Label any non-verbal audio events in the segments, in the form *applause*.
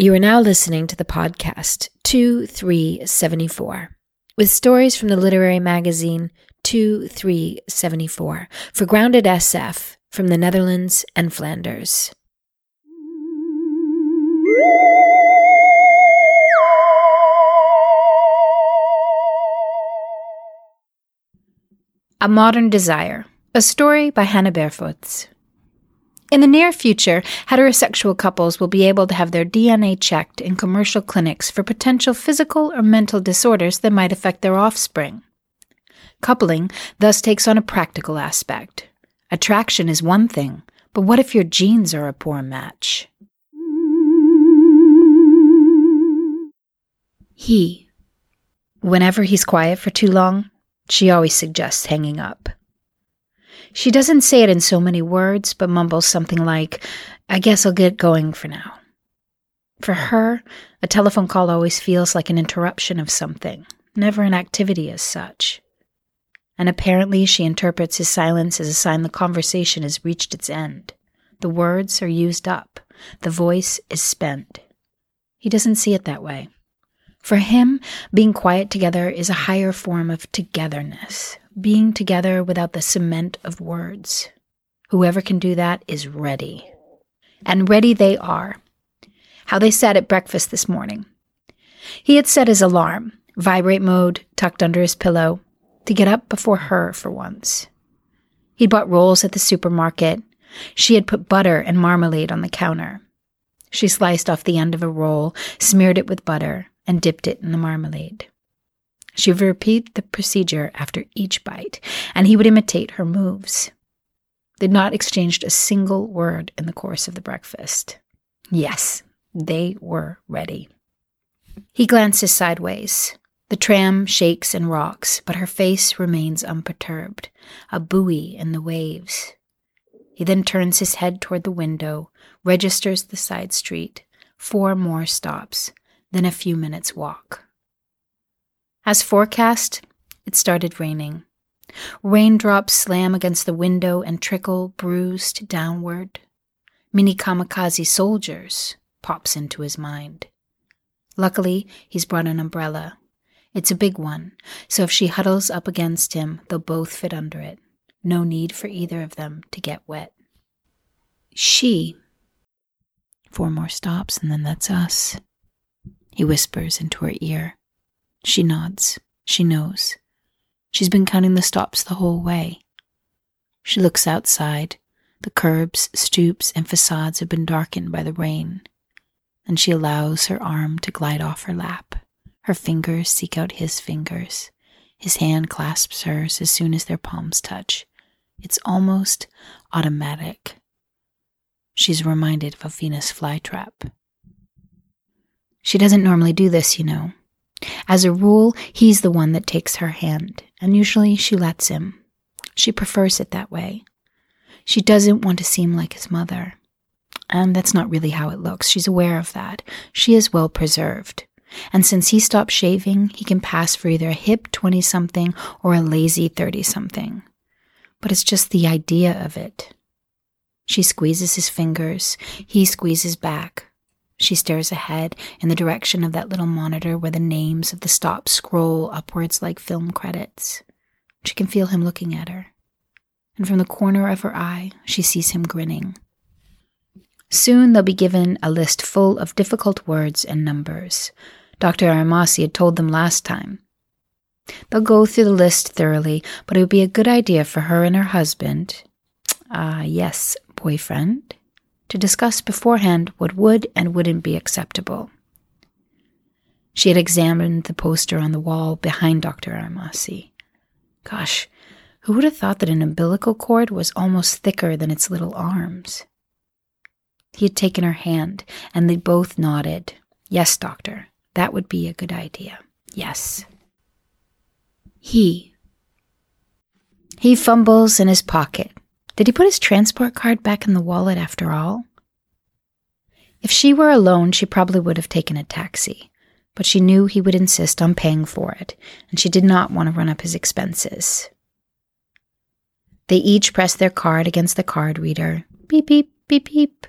You are now listening to the podcast 2374 with stories from the literary magazine 2374 for Grounded SF from the Netherlands and Flanders. A Modern Desire, a story by Hanna Bervoets. In the near future, heterosexual couples will be able to have their DNA checked in commercial clinics for potential physical or mental disorders that might affect their offspring. Coupling thus takes on a practical aspect. Attraction is one thing, but what if your genes are a poor match? He. Whenever he's quiet for too long, she always suggests hanging up. She doesn't say it in so many words, but mumbles something like, I guess I'll get going for now. For her, a telephone call always feels like an interruption of something, never an activity as such. And apparently, she interprets his silence as a sign the conversation has reached its end. The words are used up, the voice is spent. He doesn't see it that way. For him, being quiet together is a higher form of togetherness, being together without the cement of words. Whoever can do that is ready. And ready they are. How they sat at breakfast this morning. He had set his alarm, vibrate mode, tucked under his pillow, to get up before her for once. He'd bought rolls at the supermarket. She had put butter and marmalade on the counter. She sliced off the end of a roll, smeared it with butter, and dipped it in the marmalade. She would repeat the procedure after each bite, and he would imitate her moves. They'd not exchanged a single word in the course of the breakfast. Yes, they were ready. He glances sideways. The tram shakes and rocks, but her face remains unperturbed, a buoy in the waves. He then turns his head toward the window, registers the side street, four more stops, then a few minutes' walk. As forecast, it started raining. Raindrops slam against the window and trickle bruised downward. Mini kamikaze soldiers pops into his mind. Luckily, he's brought an umbrella. It's a big one, so if she huddles up against him, they'll both fit under it. No need for either of them to get wet. She. Four more stops, and then that's us. He whispers into her ear. She nods. She knows. She's been counting the stops the whole way. She looks outside. The curbs, stoops, and facades have been darkened by the rain. And she allows her arm to glide off her lap. Her fingers seek out his fingers. His hand clasps hers as soon as their palms touch. It's almost automatic. She's reminded of a Venus flytrap. She doesn't normally do this, you know. As a rule, he's the one that takes her hand, and usually she lets him. She prefers it that way. She doesn't want to seem like his mother. And that's not really how it looks. She's aware of that. She is well preserved. And since he stopped shaving, he can pass for either a hip 20 something or a lazy 30 something. But it's just the idea of it. She squeezes his fingers, he squeezes back. She stares ahead in the direction of that little monitor where the names of the stops scroll upwards like film credits. She can feel him looking at her. And from the corner of her eye, she sees him grinning. Soon they'll be given a list full of difficult words and numbers. Dr. Aramasi had told them last time. They'll go through the list thoroughly, but it would be a good idea for her and her husband, ah, uh, yes, boyfriend, to discuss beforehand what would and wouldn't be acceptable. She had examined the poster on the wall behind Dr. Armasi. Gosh, who would have thought that an umbilical cord was almost thicker than its little arms? He had taken her hand, and they both nodded. Yes, doctor, that would be a good idea. Yes. He. He fumbles in his pocket, did he put his transport card back in the wallet after all? If she were alone, she probably would have taken a taxi, but she knew he would insist on paying for it, and she did not want to run up his expenses. They each pressed their card against the card reader. Beep, beep, beep, beep.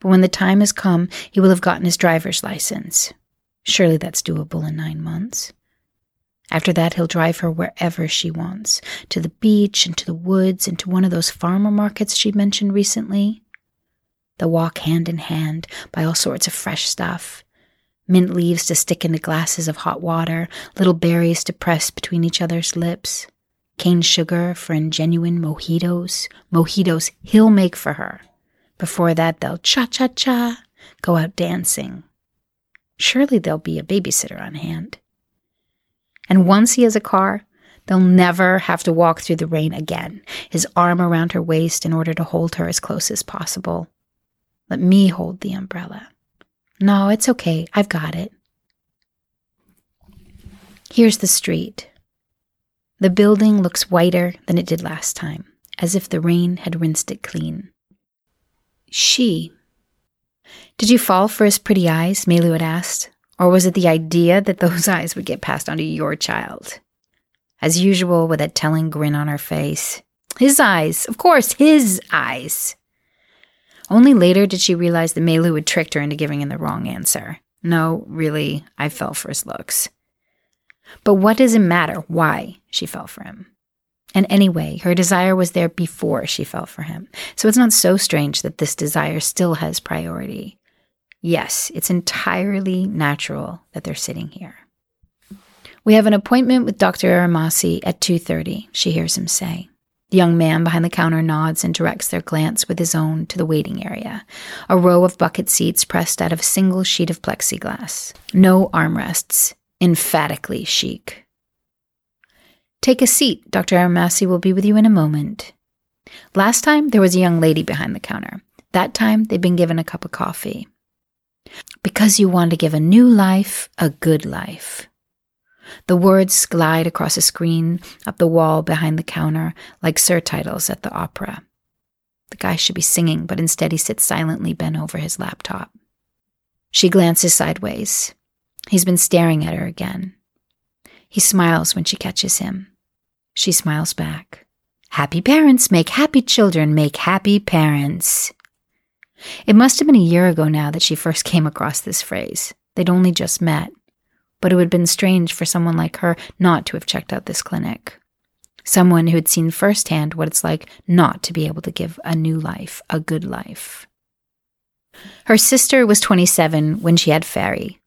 But when the time has come, he will have gotten his driver's license. Surely that's doable in nine months. After that, he'll drive her wherever she wants to the beach and to the woods and to one of those farmer markets she mentioned recently. They'll walk hand in hand, buy all sorts of fresh stuff mint leaves to stick into glasses of hot water, little berries to press between each other's lips, cane sugar for ingenuine mojitos, mojitos he'll make for her. Before that, they'll cha cha cha, go out dancing. Surely there'll be a babysitter on hand. And once he has a car, they'll never have to walk through the rain again, his arm around her waist in order to hold her as close as possible. Let me hold the umbrella. No, it's okay. I've got it. Here's the street. The building looks whiter than it did last time, as if the rain had rinsed it clean. She. Did you fall for his pretty eyes? Melu had asked. Or was it the idea that those *laughs* eyes would get passed on to your child? As usual, with a telling grin on her face. His eyes, of course, his eyes. Only later did she realize that Melu had tricked her into giving him the wrong answer. No, really, I fell for his looks. But what does it matter why she fell for him? And anyway, her desire was there before she fell for him. So it's not so strange that this desire still has priority. Yes, it's entirely natural that they're sitting here. We have an appointment with Dr. Aramasi at 2:30, she hears him say. The young man behind the counter nods and directs their glance with his own to the waiting area, a row of bucket seats pressed out of a single sheet of plexiglass. No armrests, emphatically chic. Take a seat, Dr. Aramasi will be with you in a moment. Last time, there was a young lady behind the counter. That time, they'd been given a cup of coffee. Because you want to give a new life a good life. The words glide across a screen up the wall behind the counter like surtitles at the opera. The guy should be singing, but instead he sits silently bent over his laptop. She glances sideways. He's been staring at her again. He smiles when she catches him. She smiles back. Happy parents make happy children make happy parents. It must have been a year ago now that she first came across this phrase. They'd only just met. But it would have been strange for someone like her not to have checked out this clinic. Someone who had seen firsthand what it's like not to be able to give a new life, a good life. Her sister was 27 when she had Fairy,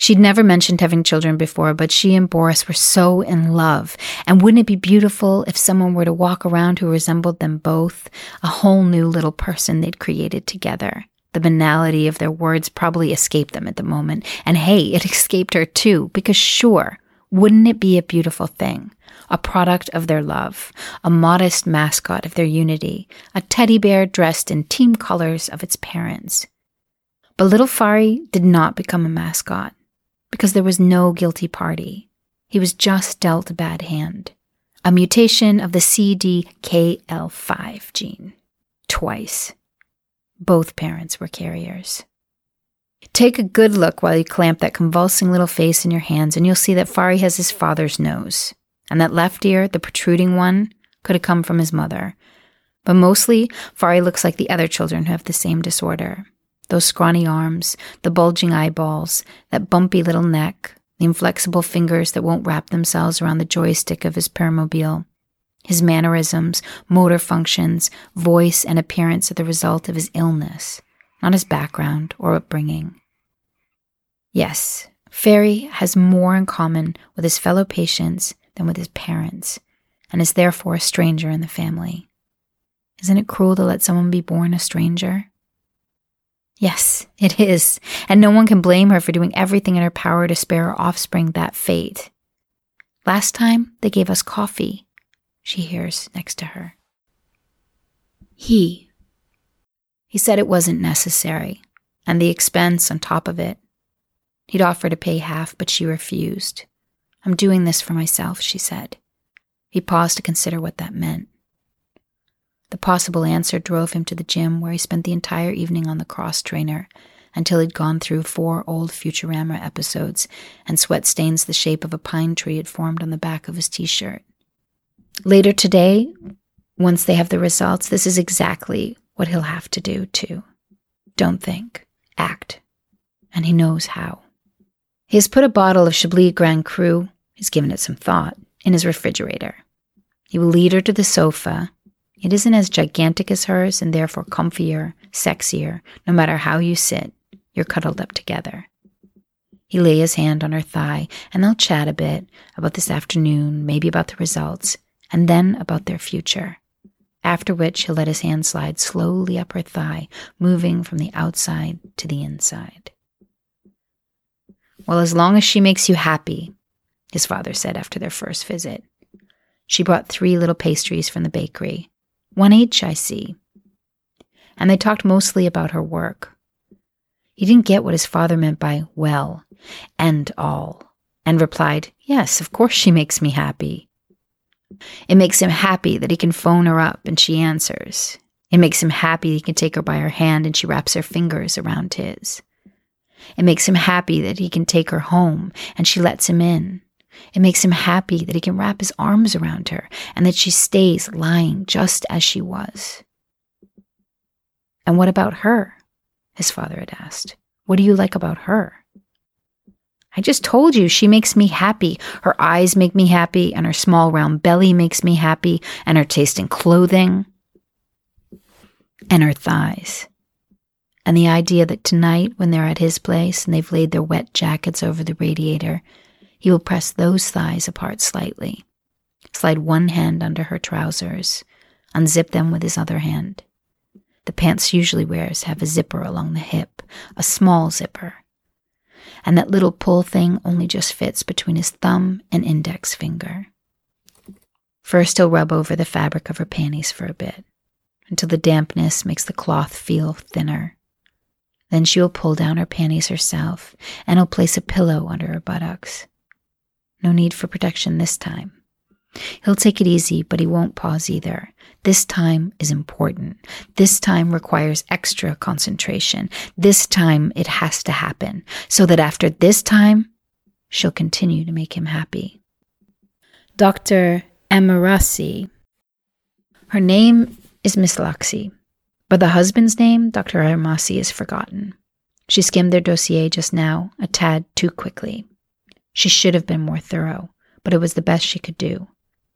She'd never mentioned having children before, but she and Boris were so in love. And wouldn't it be beautiful if someone were to walk around who resembled them both? A whole new little person they'd created together. The banality of their words probably escaped them at the moment. And hey, it *laughs* escaped her too, because sure, wouldn't it be a beautiful thing? A product of their love, a modest mascot of their unity, a teddy bear dressed in team colors of its parents. But little Fari did not become a mascot because there was no guilty party. He was just dealt a bad hand. A mutation of the CDKL5 gene. Twice. Both parents were carriers. Take a good look while you clamp that convulsing little face in your hands, and you'll see that Fari has his father's nose. And that left ear, the protruding one, could have come from his mother. But mostly, Fari looks like the other children who have the same disorder those scrawny arms, the bulging eyeballs, that bumpy little neck, the inflexible fingers that won't wrap themselves around the joystick of his permobile. His mannerisms, motor functions, voice, and appearance are the result of his illness, not his background or upbringing. Yes, Fairy has more in common with his fellow patients than with his parents, and is therefore a stranger in the family. Isn't it cruel to let someone be born a stranger? Yes, it is, and no one can blame her for doing everything in her power to spare her offspring that fate. Last time they gave us coffee, she hears next to her. He. He said it wasn't necessary, and the expense on top of it. He'd offer to pay half, but she refused. I'm doing this for myself, she said. He paused to consider what that meant. Possible answer drove him to the gym where he spent the entire evening on the cross trainer until he'd gone through four old Futurama episodes and sweat stains the shape of a pine tree had formed on the back of his t shirt. Later today, once they have the results, this is exactly what he'll have to do too. Don't think, act. And he knows how. He has put a bottle of Chablis Grand Cru, he's given it some thought, in his refrigerator. He will lead her to the sofa. It isn't as gigantic as hers and therefore comfier, sexier. No matter how you sit, you're cuddled up together. He lay his hand on her thigh and they'll chat a bit about this afternoon, maybe about the results, and then about their future. After which he'll let his hand slide slowly up her thigh, moving from the outside to the inside. Well, as long as she makes you happy, his father said after their first visit. She brought three little pastries from the bakery. One each, I see. And they talked mostly about her work. He didn't get what his father meant by well and all, and replied, Yes, of course she makes me happy. It makes him happy that he can phone her up and she answers. It makes him happy he can take her by her hand and she wraps her fingers around his. It makes him happy that he can take her home and she lets him in. It makes him happy that he can wrap his arms around her and that she stays lying just as she was. And what about her? His father had asked. What do you like about her? I just told you she makes me happy. Her eyes make me happy, and her small round belly makes me happy, and her taste in clothing, and her thighs. And the idea that tonight, when they're at his place and they've laid their wet jackets over the radiator, he will press those thighs apart slightly, slide one hand under her trousers, unzip them with his other hand. The pants usually wears have a zipper along the hip, a small zipper. And that little pull thing only just fits between his thumb and index finger. First, he'll rub over the fabric of her panties for a bit, until the dampness makes the cloth feel thinner. Then she will pull down her panties herself, and he'll place a pillow under her buttocks. No need for protection this time. He'll take it easy, but he won't pause either. This time is important. This time requires extra concentration. This time it has to happen, so that after this time, she'll continue to make him happy. Dr. Emirasi. Her name is Miss Laxi. But the husband's name, Dr. Armasi, is forgotten. She skimmed their dossier just now, a tad too quickly. She should have been more thorough, but it was the best she could do.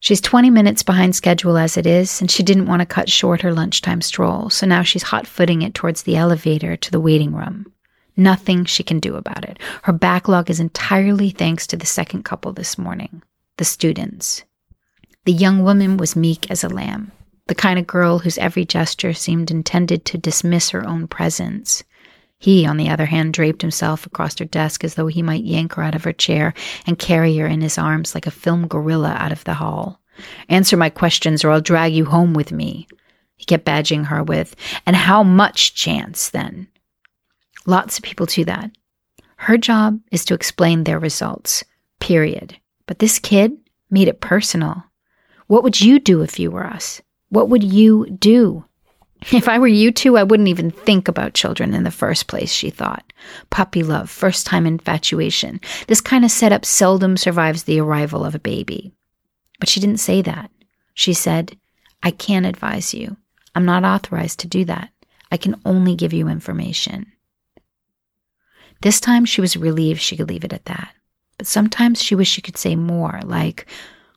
She's 20 minutes behind schedule as it is, and she didn't want to cut short her lunchtime stroll, so now she's hot footing it towards the elevator to the waiting room. Nothing she can do about it. Her backlog is entirely thanks to the second couple this morning, the students. The young woman was meek as a lamb the kind of girl whose every gesture seemed intended to dismiss her own presence. He, on the other hand, draped himself across her desk as though he might yank her out of her chair and carry her in his arms like a film gorilla out of the hall. Answer my questions or I'll drag you home with me. He kept badging her with, and how much chance then? Lots of people do that. Her job is to explain their results, period. But this kid made it personal. What would you do if you were us? What would you do? If I were you two, I wouldn't even think about children in the first place, she thought. Puppy love, first time infatuation. This kind of setup seldom survives the arrival of a baby. But she didn't say that. She said, I can't advise you. I'm not authorized to do that. I can only give you information. This time she was relieved she could leave it at that. But sometimes she wished she could say more, like,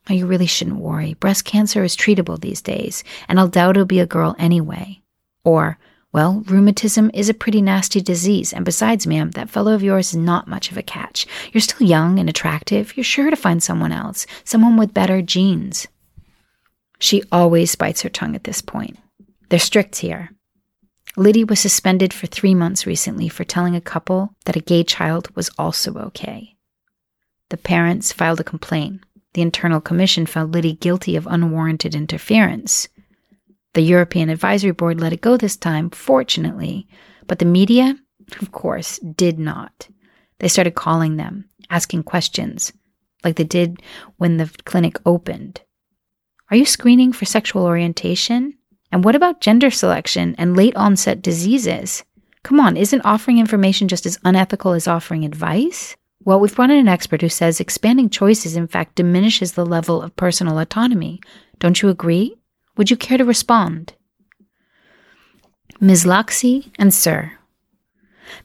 Oh, you really shouldn't worry. Breast cancer is treatable these days, and I'll doubt it'll be a girl anyway. Or, well, rheumatism is a pretty nasty disease, and besides, ma'am, that fellow of yours is not much of a catch. You're still young and attractive. You're sure to find someone else, someone with better genes. She always bites her tongue at this point. They're strict here. Liddy was suspended for three months recently for telling a couple that a gay child was also okay. The parents filed a complaint, the Internal Commission found Liddy guilty of unwarranted interference. The European Advisory Board let it go this time, fortunately, but the media, of course, did not. They started calling them, asking questions, like they did when the clinic opened. Are you screening for sexual orientation? And what about gender selection and late onset diseases? Come on, isn't offering information just as unethical as offering advice? Well, we've brought in an expert who says expanding choices, in fact, diminishes the level of personal autonomy. Don't you agree? Would you care to respond? Ms. Laxi and Sir,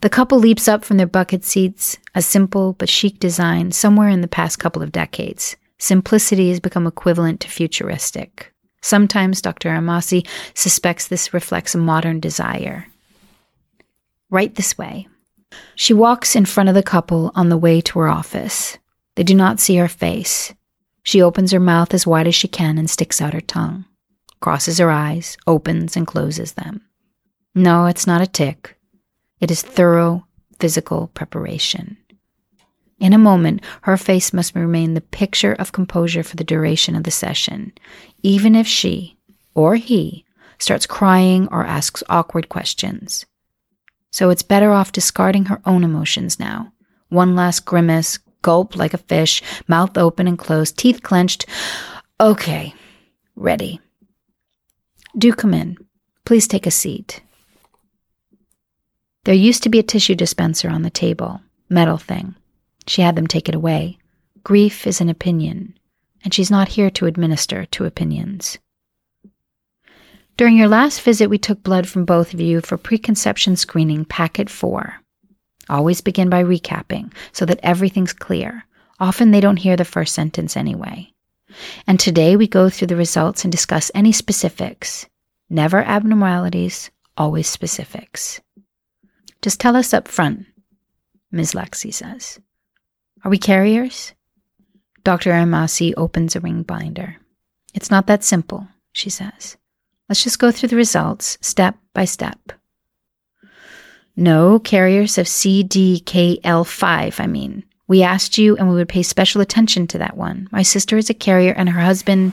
The couple leaps up from their bucket seats, a simple but chic design somewhere in the past couple of decades. Simplicity has become equivalent to futuristic. Sometimes Dr. Amasi suspects this reflects a modern desire. Right this way. She walks in front of the couple on the way to her office. They do not see her face. She opens her mouth as wide as she can and sticks out her tongue, crosses her eyes, opens and closes them. No, it's not a tic. It is thorough physical preparation. In a moment, her face must remain the picture of composure for the duration of the session, even if she, or he, starts crying or asks awkward questions. So it's better off discarding her own emotions now. One last grimace, gulp like a fish, mouth open and closed, teeth clenched. Okay, ready. Do come in. Please take a seat. There used to be a tissue dispenser on the table, metal thing. She had them take it away. Grief is an opinion, and she's not here to administer to opinions. During your last visit, we took blood from both of you for preconception screening packet 4. Always begin by recapping so that everything's clear. Often they don't hear the first sentence anyway. And today we go through the results and discuss any specifics. Never abnormalities, always specifics. Just tell us up front, Ms. Lexi says. Are we carriers? Dr. Amasi opens a ring binder. It's not that simple, she says. Let's just go through the results step by step. No, carriers of CDKL5, I mean. We asked you and we would pay special attention to that one. My sister is a carrier and her husband.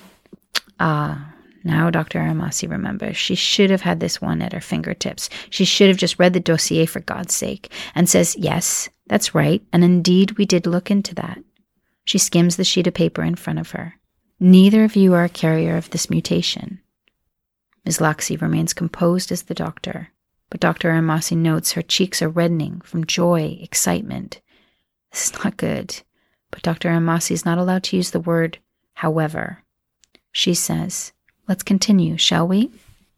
Ah, now Dr. Aramasi remembers. She should have had this one at her fingertips. She should have just read the dossier for God's sake and says, Yes, that's right, and indeed we did look into that. She skims the sheet of paper in front of her. Neither of you are a carrier of this mutation. Ms. Laxi remains composed as the doctor, but Dr. Amasi notes her cheeks are reddening from joy, excitement. This is not good, but Dr. Amasi is not allowed to use the word however. She says, Let's continue, shall we?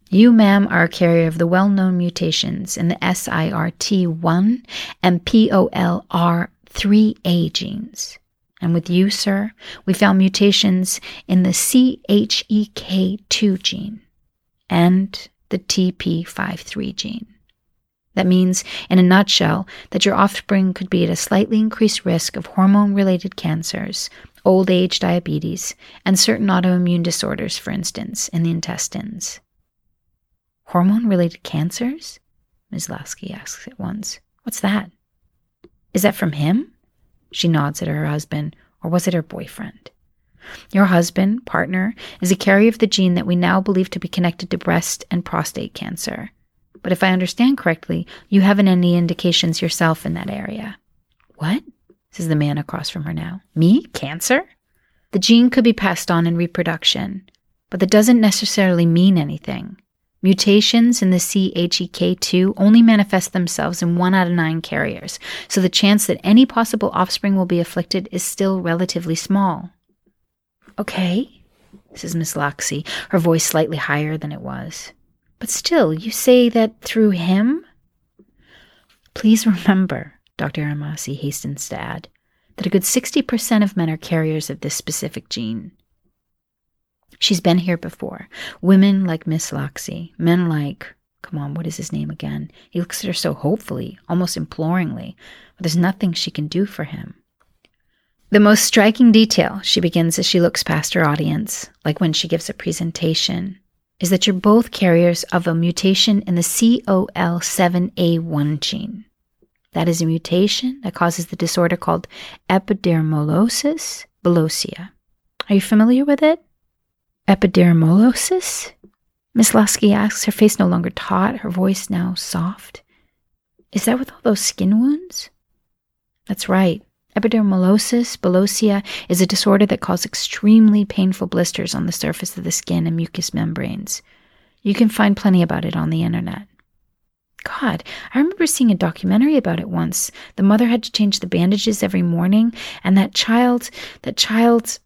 You, ma'am, are a carrier of the well known mutations in the SIRT1 and POLR3A genes. And with you, sir, we found mutations in the CHEK2 gene and the TP53 gene. That means, in a nutshell, that your offspring could be at a slightly increased risk of hormone related cancers, old age diabetes, and certain autoimmune disorders, for instance, in the intestines. Hormone related cancers? Ms. Lasky asks at once. What's that? Is that from him? She nods at her husband, or was it her boyfriend? Your husband, partner, is a carrier of the gene that we now believe to be connected to breast and prostate cancer. But if I understand correctly, you haven't any indications yourself in that area. What? says the man across from her now. Me? Cancer? The gene could be passed on in reproduction, but that doesn't necessarily mean anything. Mutations in the CHEK2 only manifest themselves in one out of nine carriers, so the chance that any possible offspring will be afflicted is still relatively small. Okay, says Miss Loxy, her voice slightly higher than it was. But still, you say that through him? Please remember, Dr. Aramasi hastens to add, that a good 60% of men are carriers of this specific gene. She's been here before. Women like Miss Loxy, men like, come on, what is his name again? He looks at her so hopefully, almost imploringly, but there's nothing she can do for him. The most striking detail, she begins as she looks past her audience, like when she gives a presentation, is that you're both carriers of a mutation in the COL7A1 gene. That is a mutation that causes the disorder called epidermolysis bullosa. Are you familiar with it? Epidermolysis? Miss Lasky asks, her face no longer taut, her voice now soft. Is that with all those skin wounds? That's right. Epidermolysis bullosa is a disorder that causes extremely painful blisters on the surface of the skin and mucous membranes. You can find plenty about it on the internet. God, I remember seeing a documentary about it once. The mother had to change the bandages every morning, and that child, that child.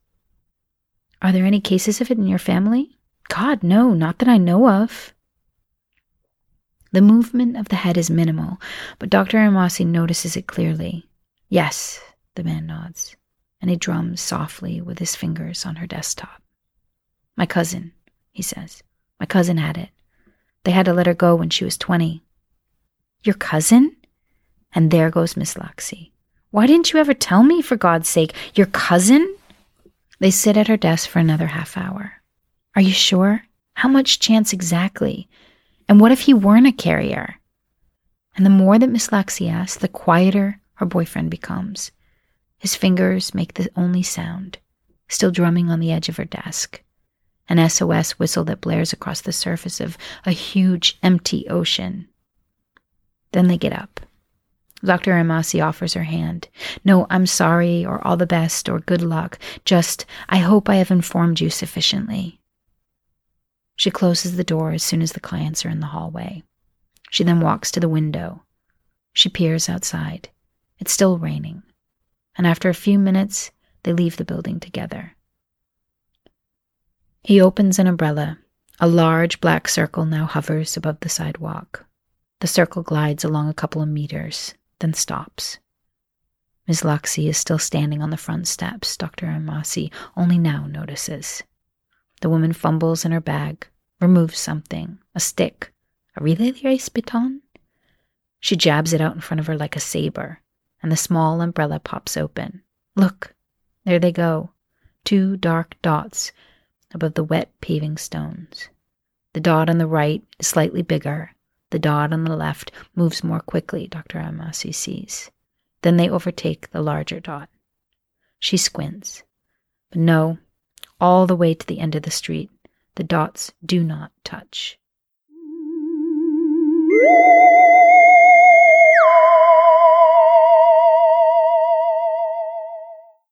Are there any cases of it in your family? God, no, not that I know of. The movement of the head is minimal, but Dr. Amasi notices it clearly. Yes, the man nods, and he drums softly with his fingers on her desktop. My cousin, he says. My cousin had it. They had to let her go when she was 20. Your cousin? And there goes Miss Laxey. Why didn't you ever tell me, for God's sake? Your cousin? They sit at her desk for another half hour. Are you sure? How much chance exactly? And what if he weren't a carrier? And the more that Miss Laxey asks, the quieter her boyfriend becomes. His fingers make the only sound, still drumming on the edge of her desk. An SOS whistle that blares across the surface of a huge, empty ocean. Then they get up. Dr. Amasi offers her hand. No, I'm sorry, or all the best, or good luck. Just, I hope I have informed you sufficiently. She closes the door as soon as the clients are in the hallway. She then walks to the window. She peers outside. It's still raining. And after a few minutes, they leave the building together. He opens an umbrella. A large black circle now hovers above the sidewalk. The circle glides along a couple of meters, then stops. Miss Laxey is still standing on the front steps, Dr. Amasi only now notices. The woman fumbles in her bag, removes something, a stick, a relay race baton. She jabs it out in front of her like a saber, and the small umbrella pops open. Look, there they go, two dark dots above the wet paving stones. The dot on the right is slightly bigger, the dot on the left moves more quickly, Dr. Amasi sees. Then they overtake the larger dot. She squints. But no, all the way to the end of the street, the dots do not touch.